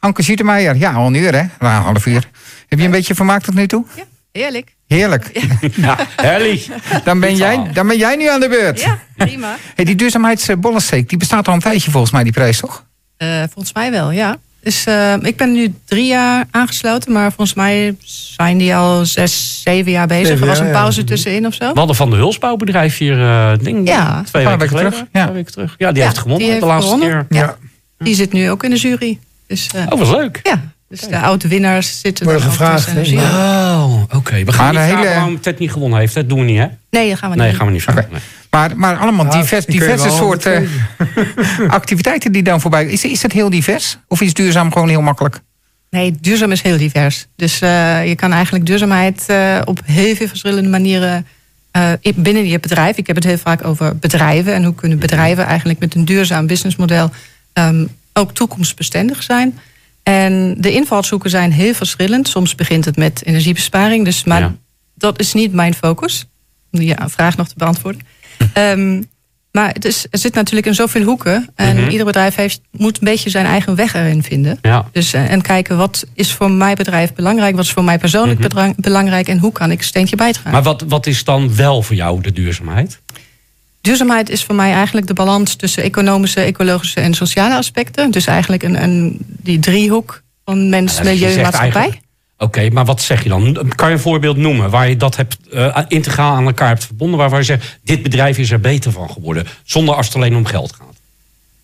Anke Zietemeijer, ja, al een uur hè, Nou, een half uur. Heb je een beetje vermaakt tot nu toe? Ja, heerlijk. Heerlijk. Ja, Helly. Dan ben, jij, dan ben jij nu aan de beurt. Ja, prima. Hey, die duurzaamheidsbollensteek, die bestaat al een tijdje volgens mij, die prijs, toch? Eh, volgens mij wel, ja. Dus eh, ik ben nu drie jaar aangesloten, maar volgens mij zijn die al zes, zeven jaar bezig. Zeven er was een ja. pauze tussenin of zo. We hadden van de Hulsbouwbedrijf hier, eh ding, Ja. twee Een paar weken, geleden. terug, ja. Paar weken terug. Ja, die Ja, heeft gewonnen die de heeft laatste gewonnen. keer. Ja. Die zit nu ook in de jury. Dus, eh, Oh, was leuk. ja. dus de oude winnaars zitten Worden gevraagd, jury. Oh, oké. We gaan Maar niet hele- waarom Ted niet gewonnen heeft. Dat doen we niet, hè? Nee, dat gaan we Nee, niet gaan we niet vragen. Nee. Maar, maar allemaal divers, diverse soorten activiteiten die dan voorbij... Is, is dat heel divers? Of is duurzaam gewoon heel makkelijk? Nee, duurzaam is heel divers. Dus eh, je kan eigenlijk duurzaamheid eh, op heel veel verschillende manieren eh, in- binnen je bedrijf. Ik heb het heel vaak over bedrijven en hoe kunnen bedrijven eigenlijk met een duurzaam businessmodel ehm, ook toekomstbestendig zijn. En de invalshoeken zijn heel verschillend. Soms begint het met energiebesparing, dus, maar Ja. dat is niet mijn focus. Om die vraag nog te beantwoorden. Ehm, maar het is, er zit natuurlijk in zoveel hoeken. En Mhm. ieder bedrijf heeft, moet een beetje zijn eigen weg erin vinden. Ja. Dus, eh, en kijken wat is voor mijn bedrijf belangrijk, wat is voor mij persoonlijk Mhm. belangrijk en hoe kan ik een steentje bijdragen. Maar wat, wat is dan wel voor jou de duurzaamheid? Duurzaamheid is voor mij eigenlijk de balans tussen economische, ecologische en sociale aspecten. Dus eigenlijk een, een, die driehoek van mens, Ja, dus milieu en maatschappij. Oké, maar wat zeg je dan? Kan je een voorbeeld noemen waar je dat hebt, eh, integraal aan elkaar hebt verbonden, waarvan je zegt, dit bedrijf is er beter van geworden, zonder als het alleen om geld gaat?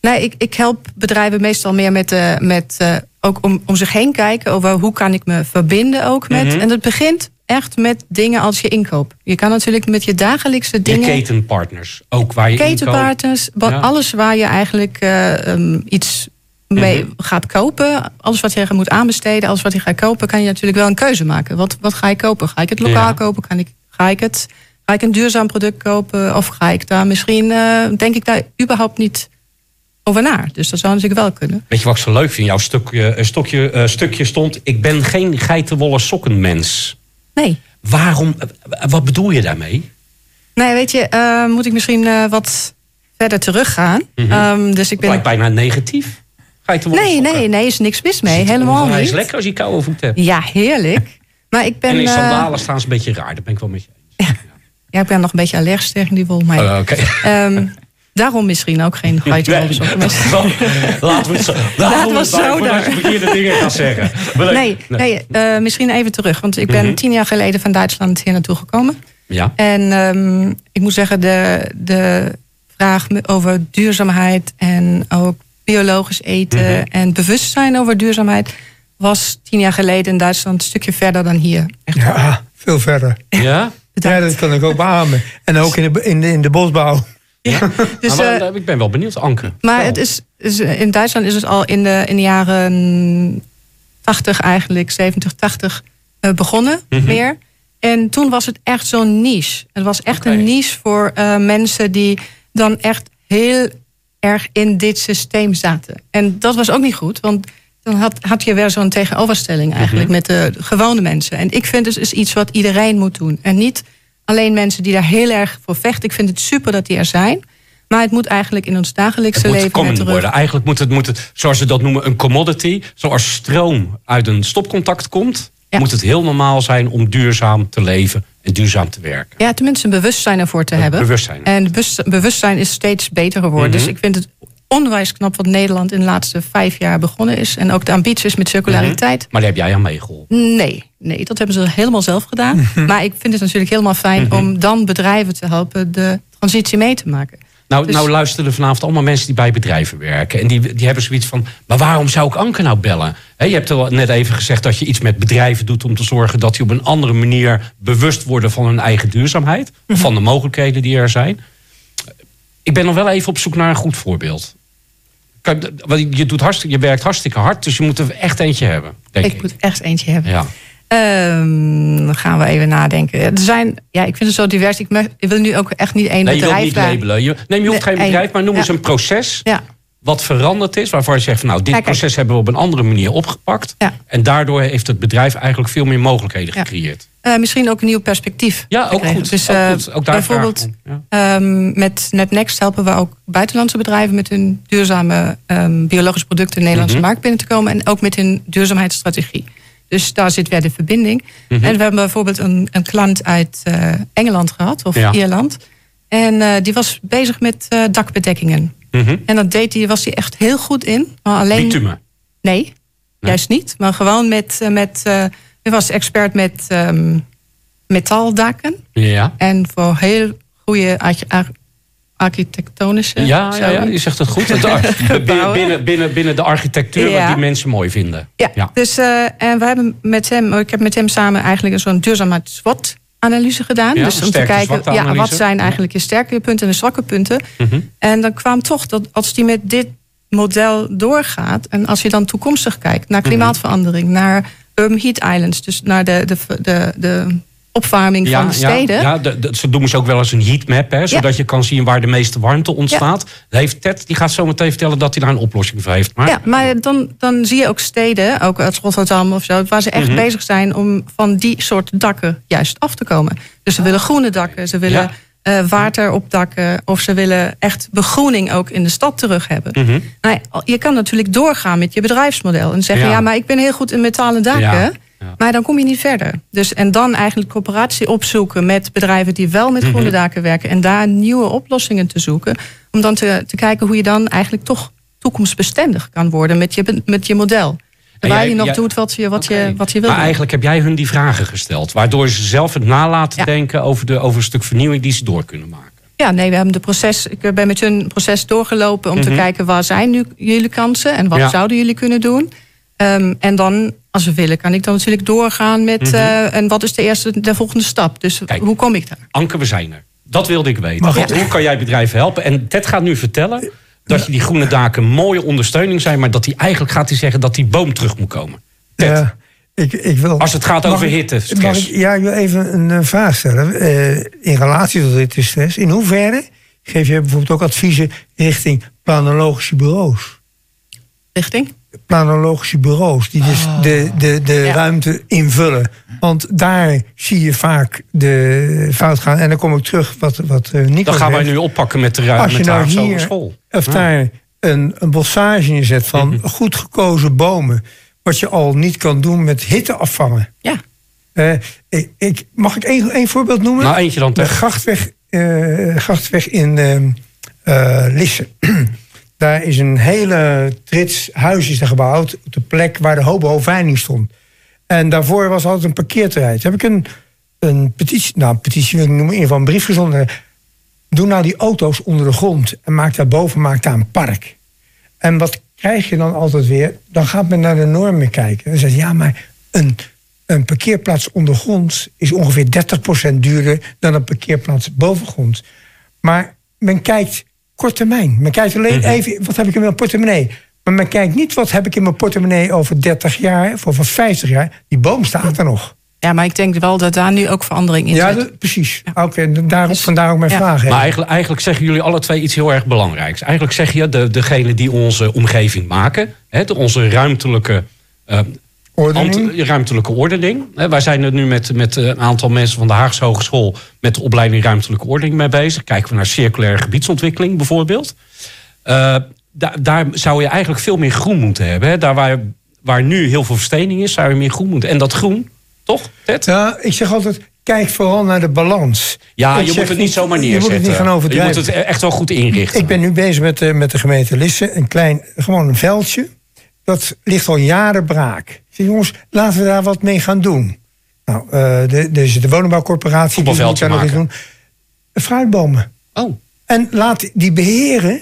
Nee, ik, ik help bedrijven meestal meer met, eh, met eh, ook om, om zich heen kijken over hoe kan ik me verbinden ook met. Mhm. En dat begint echt met dingen als je inkoop. Je kan natuurlijk met je dagelijkse Je dingen. ketenpartners, ook waar je ketenpartners, Ja. alles waar je eigenlijk eh, ehm, iets mee Mhm. gaat kopen. Alles wat je moet aanbesteden, alles wat je gaat kopen, kan je natuurlijk wel een keuze maken. Wat, wat ga ik kopen? Ga ik het lokaal Ja. kopen? Kan ik, ga, ik het, ga ik een duurzaam product kopen? Of ga ik daar misschien, eh, denk ik daar überhaupt niet over na. Dus dat zou natuurlijk wel kunnen. Weet je wat ik zo leuk vind? Jouw stukje, eh, stokje, stukje stond, ik ben geen geitenwolle sokkenmens. Nee. Waarom, eh, wat bedoel je daarmee? Nee, weet je, eh, moet ik misschien eh, wat verder teruggaan. Ehm, dus ik ben... Lijkt bijna negatief. Geitenwolle Nee, sokken. nee, nee, is niks mis mee. Helemaal niet. lekker als je koude voeten hebt. Ja, heerlijk. Maar ik ben, en in sandalen staan ze een beetje raar. Dat ben ik wel met je eens. ja, ik ben nog een beetje allergisch tegen die wol. Maar Oh, Oké. ehm, daarom misschien ook geen sokken. Laten we het zo. Laten we het zo daar. verkeerde dingen gaat zeggen. Nee, nee eh, misschien even terug. Want ik ben Mhm. tien jaar geleden van Duitsland hier naartoe gekomen. Ja. En ehm, ik moet zeggen, de, de vraag over duurzaamheid en ook biologisch eten Mhm. en bewustzijn over duurzaamheid was tien jaar geleden in Duitsland een stukje verder dan hier. Echt Ja, veel verder. Ja? Ja, dat kan ik ook beamen. En ook in de, in de, in de bosbouw. Dus, Ah, maar, eh, eh, ik ben wel benieuwd, Anke. Maar het is, is- in Duitsland is het al in de, in de jaren 80 eigenlijk, 70, 80 eh, begonnen Mhm. meer. En toen was het echt zo'n niche. Het was echt een niche voor eh, mensen die dan echt heel erg in dit systeem zaten. En dat was ook niet goed, want dan had, had je weer zo'n tegenoverstelling eigenlijk Mhm. met de gewone mensen. En ik vind het is iets wat iedereen moet doen. En niet alleen mensen die daar heel erg voor vechten. Ik vind het super dat die er zijn. Maar het moet eigenlijk in ons dagelijkse Het moet leven common worden. Eigenlijk moet het, moet het, zoals ze dat noemen, een commodity. Zoals stroom uit een stopcontact komt, Ja. moet het heel normaal zijn om duurzaam te leven en duurzaam te werken. Ja, tenminste een bewustzijn ervoor te Een hebben. bewustzijn. En bewust- bewustzijn is steeds beter geworden. Mhm. Dus ik vind het onwijs knap wat Nederland in de laatste vijf jaar begonnen is. En ook de ambities met circulariteit. Maar daar heb jij aan meegeholpen. Nee, nee, dat hebben ze helemaal zelf gedaan. maar ik vind het natuurlijk helemaal fijn Mhm. om dan bedrijven te helpen de transitie mee te maken. Nou, Dus- nou luisteren vanavond allemaal mensen die bij bedrijven werken. En die, die hebben zoiets van, maar waarom zou ik Anke nou bellen? Je hebt al net even gezegd dat je iets met bedrijven doet... om te zorgen dat die op een andere manier bewust worden van hun eigen duurzaamheid. Van de mogelijkheden die er zijn. Ik ben nog wel even op zoek naar een goed voorbeeld. Want Je, doet hartstikke, je werkt hartstikke hard, dus je moet er echt eentje hebben. Denk ik. Ik moet echt eentje hebben. Ja. Ehm, dan gaan we even nadenken. Er zijn, ja, ik vind het zo divers. Ik, me- ik wil nu ook echt niet één Nee, je wilt bedrijf niet labelen. Je, nee, je hoeft geen bedrijf, maar noem ja. eens een proces... Ja. Wat veranderd is, waarvan je zegt van nou, dit Kijk, kijk. proces hebben we op een andere manier opgepakt. Ja. En daardoor heeft het bedrijf eigenlijk veel meer mogelijkheden Ja. gecreëerd. Eh, misschien ook een nieuw perspectief. Ja, ook goed. Dus ook eh, goed. Ook daar bijvoorbeeld. Ja. ehm, met NetNext helpen we ook buitenlandse bedrijven met hun duurzame ehm, biologische producten in de Nederlandse Mhm. markt binnen te komen. En ook met hun duurzaamheidsstrategie. Dus daar zit weer de verbinding. Mhm. En we hebben bijvoorbeeld een, een klant uit eh, Engeland gehad, of. Ierland. En die was bezig met eh, Mhm. En dat deed hij, was hij echt heel goed in. Maar alleen, Bitumen. Nee, juist niet. Maar gewoon met. eh, met eh, hij was expert met ehm, metaaldaken. Ja. En voor heel goede arch- ar- architectonische. Ja, ja, je zegt het goed. Het binnen, binnen, binnen, de architectuur Ja. wat die mensen mooi vinden. Ja, Ja. dus eh, en we hebben met hem, ik heb met hem samen eigenlijk een zo'n duurzaamheid SWOT analyse gedaan. Ja, dus om te kijken, ja, wat zijn eigenlijk je sterke punten en de zwakke punten. Mhm. En dan kwam toch dat als die met dit model doorgaat, en als je dan toekomstig kijkt naar klimaatverandering, naar urban heat islands, dus naar de, de, de, de opwarming van de steden. Ja, ja ze noemen ze ook wel eens een heatmap, hè, zodat je kan zien waar de meeste warmte ontstaat. Heeft Ted, die gaat zo meteen vertellen dat hij daar een oplossing voor heeft. Maar Ja, maar dan, dan zie je ook steden, ook uit Rotterdam of zo, waar ze echt Mhm. bezig zijn om van die soort dakken juist af te komen. Dus ze willen groene dakken, ze willen eh, water op dakken, of ze willen echt begroening ook in de stad terug hebben. Mhm. Nou, je kan natuurlijk doorgaan met je bedrijfsmodel en zeggen: Ja. ja, maar ik ben heel goed in metalen dakken. Ja. Maar dan kom je niet verder. Dus, en dan eigenlijk coöperatie opzoeken met bedrijven die wel met groene Mhm. daken werken. En daar nieuwe oplossingen te zoeken. Om dan te, te kijken hoe je dan eigenlijk toch toekomstbestendig kan worden met je, met je model. Terwijl jij- je nog jij- doet wat je, wat je, wat je wil. Maar doen. eigenlijk heb jij hun die vragen gesteld. Waardoor ze zelf het nalaten Ja. denken over, de, over een stuk vernieuwing die ze door kunnen maken. Ja, nee, we hebben de proces. Ik ben met hun proces doorgelopen om te Mhm. kijken waar zijn nu jullie kansen en wat Ja. zouden jullie kunnen doen. Ehm, en dan, als we willen, kan ik dan natuurlijk doorgaan met Mhm. eh, en wat is de eerste, de volgende stap. Dus Kijk. hoe kom ik daar? Anke, we zijn er. Dat wilde ik weten. Ik- Hoe kan jij bedrijven helpen? En Ted gaat nu vertellen dat je die groene daken mooie ondersteuning zijn... maar dat hij eigenlijk gaat hij zeggen dat die boom terug moet komen. Ted, Ja, ik, ik wil, als het gaat over ik- hitte, Mag stress. ik, ja, ik wil even een, eh, vraag stellen. Eh, in relatie tot hittestress. In hoeverre geef je bijvoorbeeld ook adviezen richting planologische bureaus? Richting? Planologische bureaus die dus de, de, de Ja. ruimte invullen. Want daar zie je vaak de fout gaan. En dan kom ik terug wat, wat eh, Nico Dat gaan wij nu oppakken met de, ru- Als je met de nou hier- Hogeschool. Of Ja. daar een, een bossage in zet van Mhm. goed gekozen bomen. Wat je al niet kan doen met hitte afvangen. Ja. Eh, ik, ik, mag ik één, één voorbeeld noemen? Nou, eentje dan de Ted. grachtweg, eh, grachtweg in ehm, eh, Lisse. Daar is een hele trits huis is gebouwd op de plek waar de hobo veiling stond. En daarvoor was altijd een parkeerterrein. Heb ik een, een petitie, nou petitie wil ik noemen, een brief gezonden. Doe nou die auto's onder de grond en maak daarboven maak daar een park. En wat krijg je dan altijd weer? Dan gaat men naar de normen kijken. Dan zegt ja, maar een, een parkeerplaats ondergronds is ongeveer 30% duurder dan een parkeerplaats bovengrond. Maar men kijkt kort termijn. Men kijkt alleen Mhm. even, wat heb ik in mijn portemonnee? Maar men kijkt niet, wat heb ik in mijn portemonnee over 30 jaar of over 50 jaar. Die boom staat er nog. Ja, maar ik denk wel dat daar nu ook verandering in Ja, zit. dat- precies. Oké, daarop, vandaar ook mijn Ja. vraag. hè. Maar eigenlijk, eigenlijk zeggen jullie alle twee iets heel erg belangrijks. Eigenlijk zeg je, de, degene die onze omgeving maken... Hè, de, onze ruimtelijke, eh, Ordening. ruimtelijke ordening... Wij zijn er nu met, met een aantal mensen van de Haagse Hogeschool... met de opleiding ruimtelijke ordening mee bezig. Kijken we naar circulaire gebiedsontwikkeling bijvoorbeeld. Eh, da- daar zou je eigenlijk veel meer groen moeten hebben. Hè. Daar waar, waar nu heel veel verstening is, zou je meer groen moeten. En dat groen, toch, Ted? Ja, ik zeg altijd, kijk vooral naar de balans. Ja, Ik je moet het niet zomaar Je neerzetten. moet het niet gaan Je overdrijven. moet het echt wel goed inrichten. Ik ben nu bezig met, de- met de gemeente Lisse. Een klein, gewoon een veldje. Dat ligt al jaren braak. Ik zeg, jongens, laten we daar wat mee gaan doen. Nou, eh de, dus de woningbouwcorporatie... die Voetbalveldje moet daar nog iets maken. doen. Fruitbomen. Oh. En laat die beheren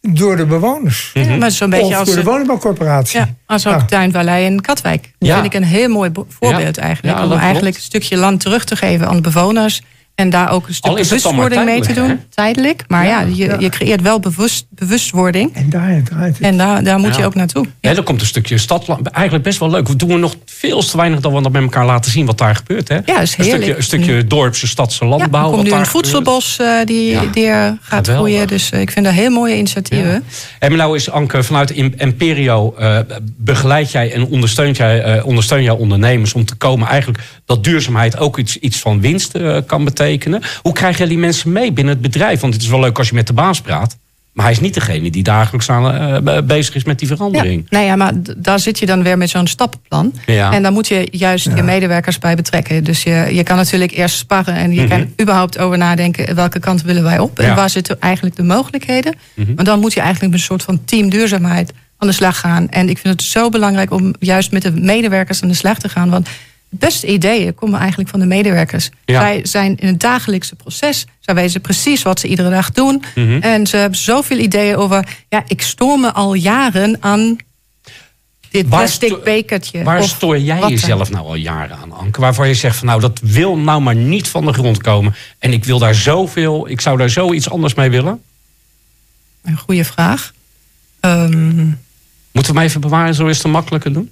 door de bewoners. Ja, maar zo'n beetje of als, door de eh, woningbouwcorporatie. ja, als ook Nou, Tuinvallei in Katwijk. Dat Ja. vind ik een heel mooi voorbeeld Ja. eigenlijk. Ja, om eigenlijk een stukje land terug te geven aan de bewoners. En daar ook een stuk dan bewustwording mee te doen, tijdelijk, tijdelijk. Maar ja, je, ja. je creëert wel bewust, bewustwording. En daar draait het. En daar, daar moet Ja. je ook naartoe. Ja, er komt een stukje stadland. Eigenlijk best wel leuk. We doen er nog veel te weinig dat we dat met elkaar laten zien wat daar gebeurt. Hè? Ja, is een heerlijk. stukje, een stukje dorpse, stadse Ja, landbouw. er komt nu een voedselbos eh, die, Ja. die er gaat Geweldig. groeien. Dus ik vind dat heel mooie initiatieven. En nou is Anke, vanuit Im- Imperio eh, begeleid jij en ondersteunt jij, eh, ondersteun jij ondernemers om te komen eigenlijk dat duurzaamheid ook iets, iets van winst eh, kan betekenen. Hoe krijg jij die mensen mee binnen het bedrijf? Want het is wel leuk als je met de baas praat. Maar hij is niet degene die dagelijks aan, eh, be- bezig is met die Ja, verandering. nou ja, maar daar zit je dan weer met zo'n stappenplan. Ja. En daar moet je juist je medewerkers bij betrekken. Dus je, je kan natuurlijk eerst sparren en je Mhm. kan überhaupt over nadenken welke kant willen wij op Ja. en waar zitten eigenlijk de mogelijkheden. Mhm. Maar dan moet je eigenlijk met een soort van team duurzaamheid aan de slag gaan. En ik vind het zo belangrijk om juist met de medewerkers aan de slag te gaan. Want beste ideeën komen eigenlijk van de medewerkers. Ja. Zij zijn in het dagelijkse proces. Zij weten precies wat ze iedere dag doen. Mhm. En ze hebben zoveel ideeën over. Ja, ik stoor me al jaren aan dit Waar plastic bekertje. Waar stoor jij jezelf nou al jaren aan, Anke? Waarvan je zegt van nou, dat wil nou maar niet van de grond komen. En ik wil daar zoveel, ik zou daar zoiets anders mee willen. Een goede vraag. Ehm, Moeten we hem even bewaren, zo is het makkelijker doen?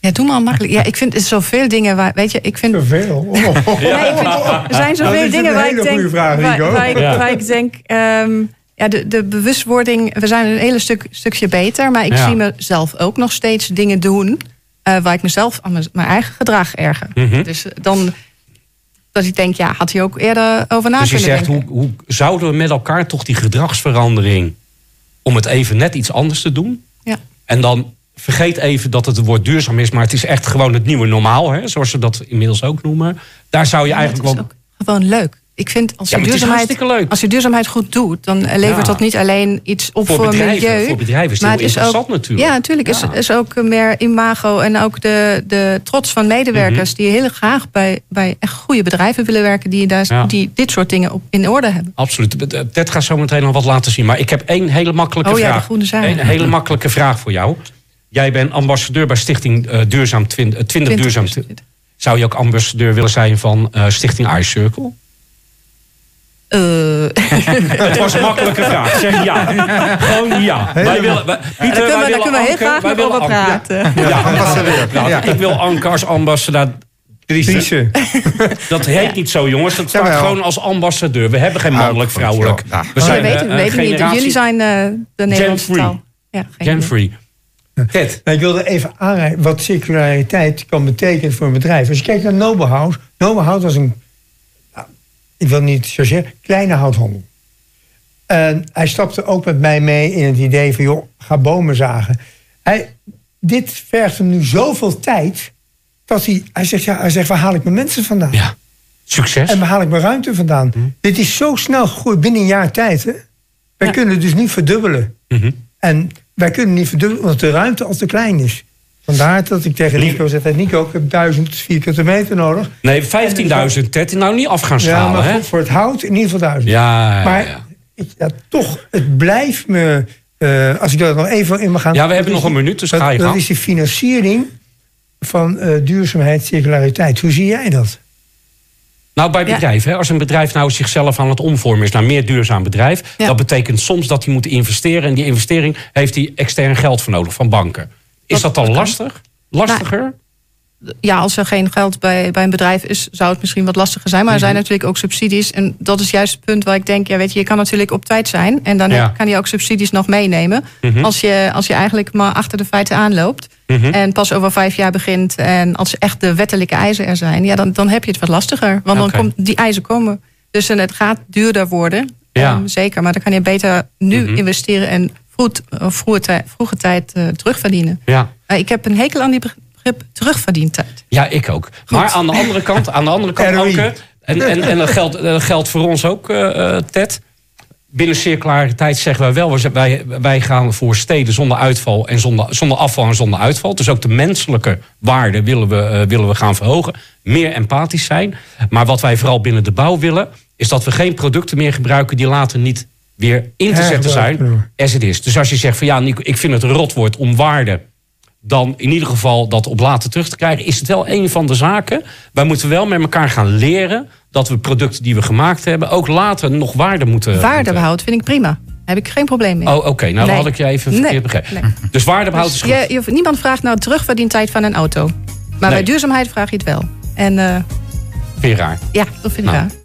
Ja, doe maar makkelijk. Ja, ik vind er zoveel dingen waar. Weet je, ik vind. Zoveel. Oh. Nee, ik vind, er zijn Nou, zoveel is dingen waar ik denk. vraag, waar, ik, Ja. waar ik denk. ja, de, de bewustwording. We zijn een hele stuk, stukje beter. Maar ik Ja. zie mezelf ook nog steeds dingen doen. eh, waar ik mezelf aan mijn, mijn eigen gedrag erger. Mhm. Dus eh, dan. Dat ik denk, ja, had hij ook eerder over na Dus je zegt, hoe, hoe zouden we met elkaar toch die gedragsverandering... om het even net iets anders te doen? Ja. En dan vergeet even dat het het woord duurzaam is... maar het is echt gewoon het nieuwe normaal, hè, zoals ze dat inmiddels ook noemen. Daar zou je Ja, eigenlijk het wel... is ook gewoon leuk. Ik vind als je, het duurzaamheid, als je duurzaamheid goed doet, dan levert Ja. dat niet alleen iets op Voor voor, bedrijven, milieu. voor bedrijven is het maar heel is ook, interessant natuurlijk. Ja, natuurlijk. Is, is ook meer imago en ook de, de trots van medewerkers Mhm. die heel graag bij, bij echt goede bedrijven willen werken, die, daar, die dit soort dingen op, in orde hebben. Absoluut. Ted gaat zo meteen nog wat laten zien. Maar ik heb één hele makkelijke Oh ja, de vraag. groene zaak. Een hele makkelijke vraag voor jou. Jij bent ambassadeur bij Stichting eh, Duurzaam 20, eh, 20 Duurzaam. Zou je ook ambassadeur willen zijn van eh, Stichting iCircle? Eh, Het was een makkelijke vraag. Zeg ja. Gewoon ja. Wij willen, wij, Pieter, daar kunnen wij kunnen we heel graag over praten. Ja, ambassadeur. Nou, Ja. Ik wil Anke als ambassadeur. Driese. Dat heet niet zo, jongens. Dat staat gewoon als ambassadeur. We hebben geen mannelijk, vrouwelijk. Ja. We zijn we weten, we een weten niet. Jullie zijn eh, de Nederlandse free. taal. Ja, idee. Nou, ik wilde even aanrijden wat circulariteit kan betekenen voor een bedrijf. Als je kijkt naar Noble House. Noble House was een, nou, ik wil niet chargeren, kleine houthandel. En hij stapte ook met mij mee in het idee van, joh, ga bomen zagen. Hij, dit vergt hem nu zoveel tijd, dat hij, hij zegt, ja, hij zegt, waar haal ik mijn mensen vandaan? Ja. Succes. En waar haal ik mijn ruimte vandaan? Dit is zo snel gegroeid, binnen een jaar tijd. Hè? Wij Ja. kunnen dus niet verdubbelen. Mhm. En wij kunnen niet verdubbelen omdat de ruimte al te klein is. Vandaar dat ik tegen Nico zeg: Nico, ik heb duizend vierkante meter nodig. Nee, 15.000, Ted. Nou, niet af gaan Ja, schalen, maar hè? voor, voor het hout in ieder geval duizend. Ja, maar ja. Ik, ja, toch, het blijft me. eh, als ik daar nog even in mag gaan. Ja, we hebben dat nog een minuut, dus dat, ga je dat is de financiering van eh, duurzaamheid, circulariteit. Hoe zie jij dat? Nou, bij Ja. hè. Als een bedrijf nou zichzelf aan het omvormen is naar meer duurzaam bedrijf. Ja. Dat betekent soms dat hij moet investeren. En die investering heeft hij extern geld voor nodig van banken. Is dat, Dat- dan lastig? Lastiger? ja, als er geen geld bij, bij een bedrijf is, zou het misschien wat lastiger zijn. Maar er Mhm. zijn natuurlijk ook subsidies. En dat is juist het punt waar ik denk, ja, weet je, je kan natuurlijk op tijd zijn. En dan Ja. kan je ook subsidies nog meenemen. Mhm. Als, je, als je eigenlijk maar achter de feiten aanloopt. Mhm. En pas over vijf jaar begint. En als echt de wettelijke eisen er zijn, ja, dan, dan heb je het wat lastiger. Want dan komt die eisen komen. Dus en het gaat duurder worden. Ja. Ehm, zeker. Maar dan kan je beter nu Mhm. investeren en vroeg, eh, vroege, tijd, vroege tijd eh, terugverdienen. Ja. Maar ik heb een hekel aan die begrip terugverdientijd. Ja, ik ook. Maar aan de andere kant, aan de andere kant. Anke, en, en, en dat, geldt, dat geldt voor ons ook, eh, eh, Ted. Binnen circulariteit zeggen wij wel, wij, wij gaan voor steden zonder uitval en zonder, zonder afval en zonder uitval. Dus ook de menselijke waarde willen we, eh, willen we gaan verhogen. Meer empathisch zijn. Maar wat wij vooral binnen de bouw willen, is dat we geen producten meer gebruiken die later niet weer in te zetten zijn as it is. Dus als je zegt van ja, Nico, ik vind het een rotwoord om waarde dan in ieder geval dat op later terug te krijgen, is het wel een van de zaken. Wij moeten wel met elkaar gaan leren dat we producten die we gemaakt hebben ook later nog waarde moeten. Waardebehoud vind ik prima. Daar heb ik geen probleem mee. Oh, oké. Nou, Nee. dan had ik je even Nee, verkeerd begrepen. nee. Dus waardebehoud is Dus goed. je, je- niemand vraagt naar terugverdientijd van een auto. Maar bij duurzaamheid vraag je het wel. En eh, Vind je raar? ja, dat vind ik Nou. raar.